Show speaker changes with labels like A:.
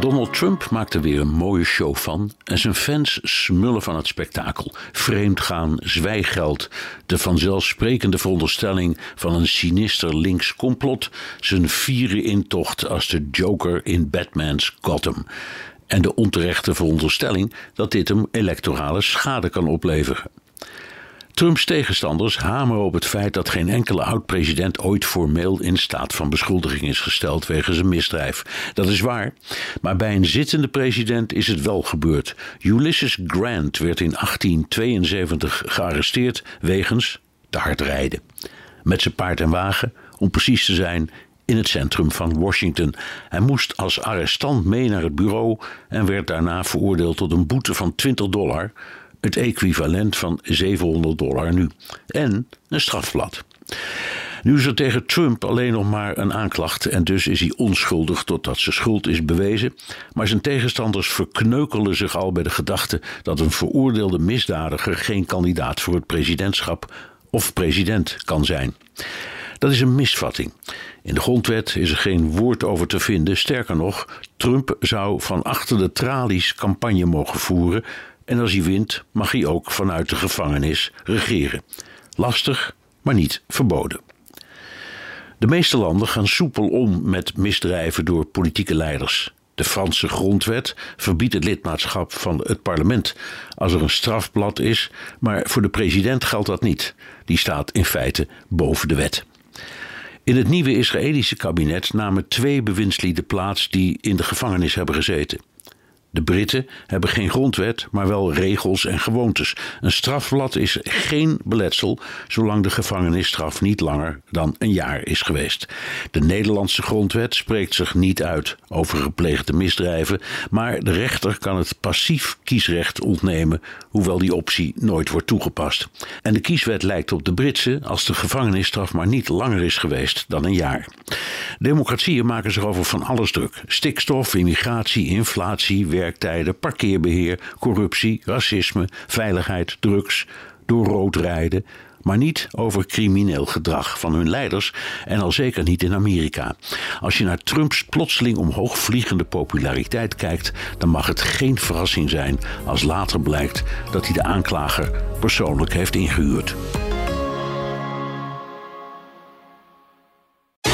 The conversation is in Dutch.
A: Donald Trump maakt er weer een mooie show van en zijn fans smullen van het spektakel. Vreemdgaan, zwijgeld, de vanzelfsprekende veronderstelling van een sinister links complot, zijn vieren intocht als de Joker in Batman's Gotham. En de onterechte veronderstelling dat dit hem electorale schade kan opleveren. Trumps tegenstanders hameren op het feit dat geen enkele oud-president ooit formeel in staat van beschuldiging is gesteld wegens een misdrijf. Dat is waar, maar bij een zittende president is het wel gebeurd. Ulysses Grant werd in 1872 gearresteerd wegens te hard rijden. Met zijn paard en wagen, om precies te zijn, in het centrum van Washington. Hij moest als arrestant mee naar het bureau en werd daarna veroordeeld tot een boete van 20 dollar het equivalent van 700 dollar nu. En een strafblad. Nu is er tegen Trump alleen nog maar een aanklacht en dus is hij onschuldig totdat zijn schuld is bewezen. Maar zijn tegenstanders verkneukelen zich al bij de gedachte dat een veroordeelde misdadiger geen kandidaat voor het presidentschap of president kan zijn. Dat is een misvatting. In de grondwet is er geen woord over te vinden. Sterker nog, Trump zou van achter de tralies campagne mogen voeren en als hij wint, mag hij ook vanuit de gevangenis regeren. Lastig, maar niet verboden. De meeste landen gaan soepel om met misdrijven door politieke leiders. De Franse grondwet verbiedt het lidmaatschap van het parlement als er een strafblad is, maar voor de president geldt dat niet. Die staat in feite boven de wet. In het nieuwe Israëlische kabinet namen twee bewindslieden plaats die in de gevangenis hebben gezeten. De Britten hebben geen grondwet, maar wel regels en gewoontes. Een strafblad is geen beletsel zolang de gevangenisstraf niet langer dan een jaar is geweest. De Nederlandse grondwet spreekt zich niet uit over gepleegde misdrijven, maar de rechter kan het passief kiesrecht ontnemen, hoewel die optie nooit wordt toegepast. En de kieswet lijkt op de Britse als de gevangenisstraf maar niet langer is geweest dan een jaar. Democratieën maken zich over van alles druk: stikstof, immigratie, inflatie, parkeerbeheer, corruptie, racisme, veiligheid, drugs, door rood rijden, maar niet over crimineel gedrag van hun leiders en al zeker niet in Amerika. Als je naar Trumps plotseling omhoog vliegende populariteit kijkt, dan mag het geen verrassing zijn als later blijkt dat hij de aanklager persoonlijk heeft ingehuurd.